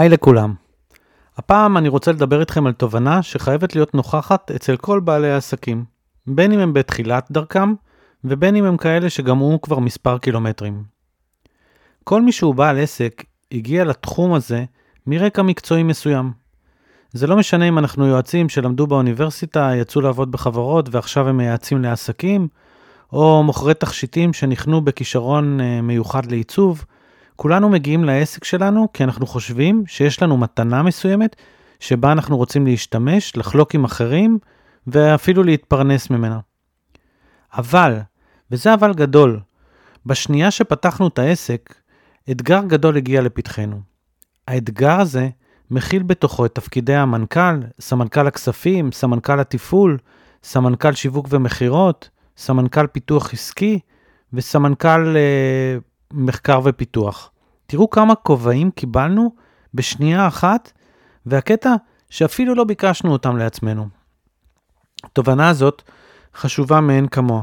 היי לכולם. הפעם אני רוצה לדבר איתכם על תובנה שחייבת להיות נוכחת אצל כל בעלי העסקים, בין אם הם בתחילת דרכם ובין אם הם כאלה שגמרו כבר מספר קילומטרים. כל מי שהוא בעל עסק הגיע לתחום הזה מרקע מקצועי מסוים. זה לא משנה אם אנחנו יועצים שלמדו באוניברסיטה, יצאו לעבוד בחברות ועכשיו הם מייעצים לעסקים, או מוכרי תכשיטים שנכנו בכישרון אה, מיוחד לעיצוב, כולנו מגיעים לעסק שלנו כי אנחנו חושבים שיש לנו מתנה מסוימת שבה אנחנו רוצים להשתמש, לחלוק עם אחרים ואפילו להתפרנס ממנה. אבל, וזה אבל גדול, בשנייה שפתחנו את העסק, אתגר גדול הגיע לפתחנו. האתגר הזה מכיל בתוכו את תפקידי המנכ"ל, סמנכ"ל הכספים, סמנכ"ל התפעול, סמנכ"ל שיווק ומכירות, סמנכ"ל פיתוח עסקי וסמנכ"ל אה, מחקר ופיתוח. תראו כמה כובעים קיבלנו בשנייה אחת, והקטע שאפילו לא ביקשנו אותם לעצמנו. התובנה הזאת חשובה מאין כמוה,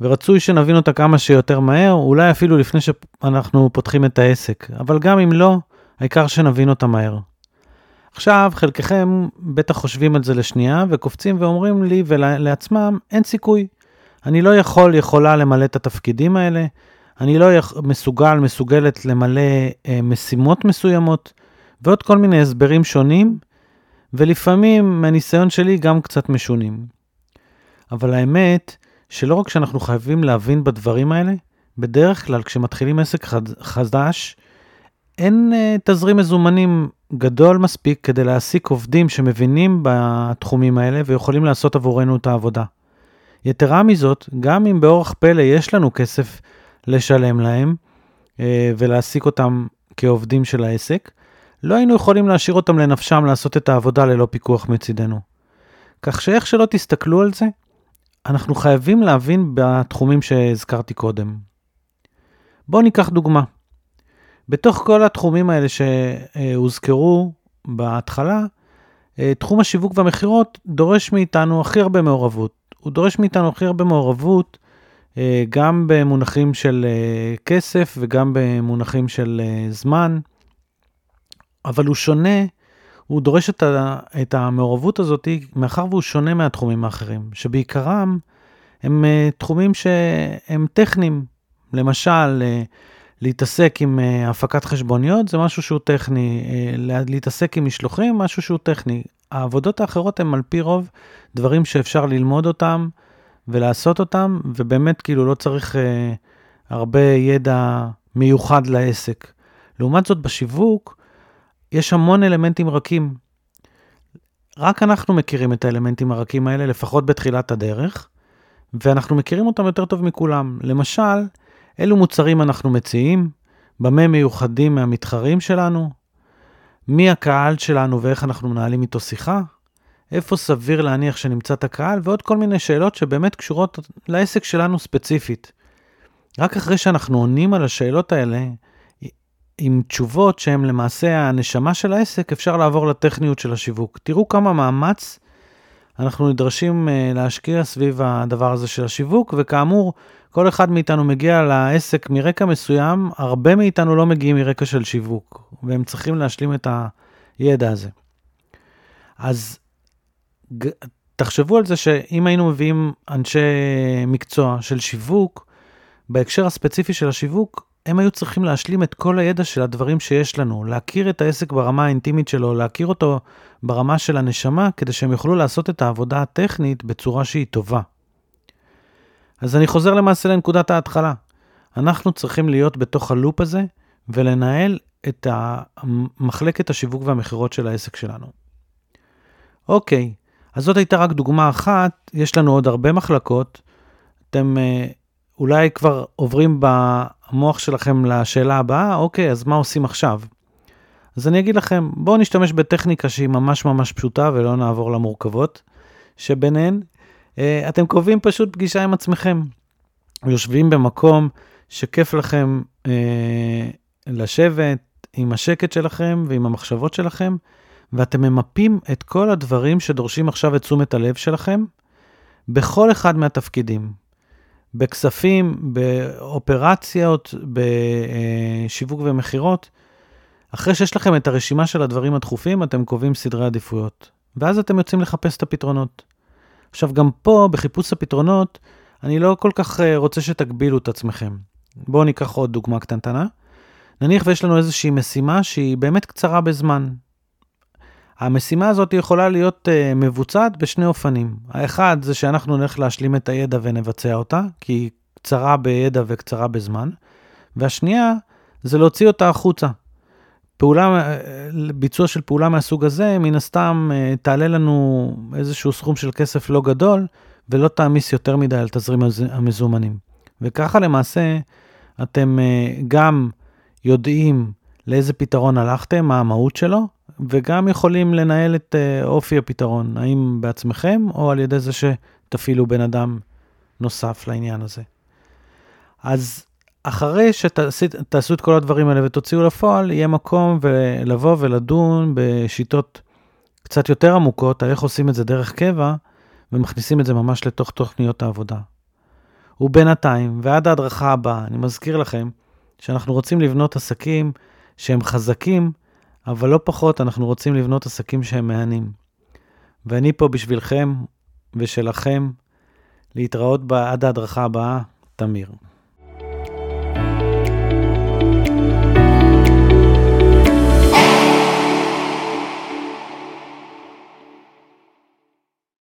ורצוי שנבין אותה כמה שיותר מהר, אולי אפילו לפני שאנחנו פותחים את העסק, אבל גם אם לא, העיקר שנבין אותה מהר. עכשיו, חלקכם בטח חושבים על זה לשנייה, וקופצים ואומרים לי ולעצמם, אין סיכוי. אני לא יכול, יכולה למלא את התפקידים האלה, אני לא. מסוגל, מסוגלת למלא אה, משימות מסוימות, ועוד כל מיני הסברים שונים, ולפעמים, מהניסיון שלי, גם קצת משונים. אבל האמת, שלא רק שאנחנו חייבים להבין בדברים האלה, בדרך כלל כשמתחילים עסק חד... חדש, אין אה, תזרים מזומנים גדול מספיק כדי להעסיק עובדים שמבינים בתחומים האלה ויכולים לעשות עבורנו את העבודה. יתרה מזאת, גם אם באורח פלא יש לנו כסף לשלם להם אה, ולהעסיק אותם כעובדים של העסק, לא היינו יכולים להשאיר אותם לנפשם לעשות את העבודה ללא פיקוח מצידנו. כך שאיך שלא תסתכלו על זה, אנחנו חייבים להבין בתחומים שהזכרתי קודם. בואו ניקח דוגמה. בתוך כל התחומים האלה שהוזכרו בהתחלה, אה, תחום השיווק והמכירות דורש מאיתנו הכי הרבה מעורבות. הוא דורש מאיתנו הכי הרבה מעורבות גם במונחים של אה, כסף וגם במונחים של זמן, אבל הוא שונה, הוא דורש את, המעורבות הזאת מאחר והוא שונה מהתחומים האחרים, שבעיקרם הם תחומים שהם טכניים. למשל, להתעסק עם הפקת חשבוניות זה משהו שהוא טכני, להתעסק עם משלוחים, משהו שהוא טכני. העבודות האחרות הן על פי רוב דברים שאפשר ללמוד אותם ולעשות אותם, ובאמת כאילו לא צריך uh, הרבה ידע מיוחד לעסק. לעומת זאת, בשיווק יש המון אלמנטים רכים. רק אנחנו מכירים את האלמנטים הרכים האלה, לפחות בתחילת הדרך, ואנחנו מכירים אותם יותר טוב מכולם. למשל, אילו מוצרים אנחנו מציעים, במה מיוחדים מהמתחרים שלנו, מי הקהל שלנו ואיך אנחנו מנהלים איתו שיחה, איפה סביר להניח שנמצא את הקהל, ועוד כל מיני שאלות שבאמת קשורות לעסק שלנו ספציפית. רק אחרי שאנחנו עונים על השאלות האלה, עם תשובות שהן למעשה הנשמה של העסק, אפשר לעבור לטכניות של השיווק. תראו כמה מאמץ אנחנו נדרשים uh, להשקיע סביב הדבר הזה של השיווק, וכאמור, כל אחד מאיתנו מגיע לעסק מרקע מסוים, הרבה מאיתנו לא מגיעים מרקע של שיווק, והם צריכים להשלים את הידע הזה. אז תחשבו על זה שאם היינו מביאים אנשי מקצוע של שיווק, בהקשר הספציפי של השיווק, הם היו צריכים להשלים את כל הידע של הדברים שיש לנו, להכיר את העסק ברמה האינטימית שלו, להכיר אותו ברמה של הנשמה, כדי שהם יוכלו לעשות את העבודה הטכנית בצורה שהיא טובה. אז אני חוזר למעשה לנקודת ההתחלה. אנחנו צריכים להיות בתוך הלופ הזה ולנהל את מחלקת השיווק והמכירות של העסק שלנו. אוקיי, אז זאת הייתה רק דוגמה אחת, יש לנו עוד הרבה מחלקות. אתם אה, אולי כבר עוברים במוח שלכם לשאלה הבאה, אוקיי, אז מה עושים עכשיו? אז אני אגיד לכם, בואו נשתמש בטכניקה שהיא ממש ממש פשוטה ולא נעבור למורכבות שביניהן. אה, אתם קובעים פשוט פגישה עם עצמכם. יושבים במקום שכיף לכם אה, לשבת עם השקט שלכם ועם המחשבות שלכם, ואתם ממפים את כל הדברים שדורשים עכשיו את תשומת הלב שלכם בכל אחד מהתפקידים. בכספים, באופרציות, בשיווק ומכירות. אחרי שיש לכם את הרשימה של הדברים הדחופים, אתם קובעים סדרי עדיפויות, ואז אתם יוצאים לחפש את הפתרונות. עכשיו, גם פה, בחיפוש הפתרונות, אני לא כל כך אה, רוצה שתגבילו את עצמכם. בואו ניקח עוד דוגמה קטנטנה. נניח ויש לנו איזושהי משימה שהיא באמת קצרה בזמן. המשימה הזאת יכולה להיות uh, מבוצעת בשני אופנים. האחד זה שאנחנו נלך להשלים את הידע ונבצע אותה, כי היא קצרה בידע וקצרה בזמן. והשנייה זה להוציא אותה החוצה. פעולה, אה, ביצוע של פעולה מהסוג הזה, מן הסתם uh, תעלה לנו איזשהו סכום של כסף לא גדול, ולא תעמיס יותר מדי על תזרים המזומנים. וככה למעשה אתם גם יודעים לאיזה פתרון הלכתם, מה המהות שלו, וגם יכולים לנהל את uh, אופי הפתרון, האם בעצמכם או על ידי זה שתפעילו בן אדם נוסף לעניין הזה. אז אחרי שתעשו את כל הדברים האלה ותוציאו לפועל, יהיה מקום לבוא ולדון בשיטות קצת יותר עמוקות על איך עושים את זה דרך קבע, ומכניסים את זה ממש לתוך תוכניות העבודה. ובינתיים, ועד ההדרכה הבאה, אני מזכיר לכם שאנחנו רוצים לבנות עסקים שהם חזקים, אבל לא פחות, אנחנו רוצים לבנות עסקים שהם מהנים. ואני פה בשבילכם ושלכם להתראות עד ההדרכה הבאה, תמיר.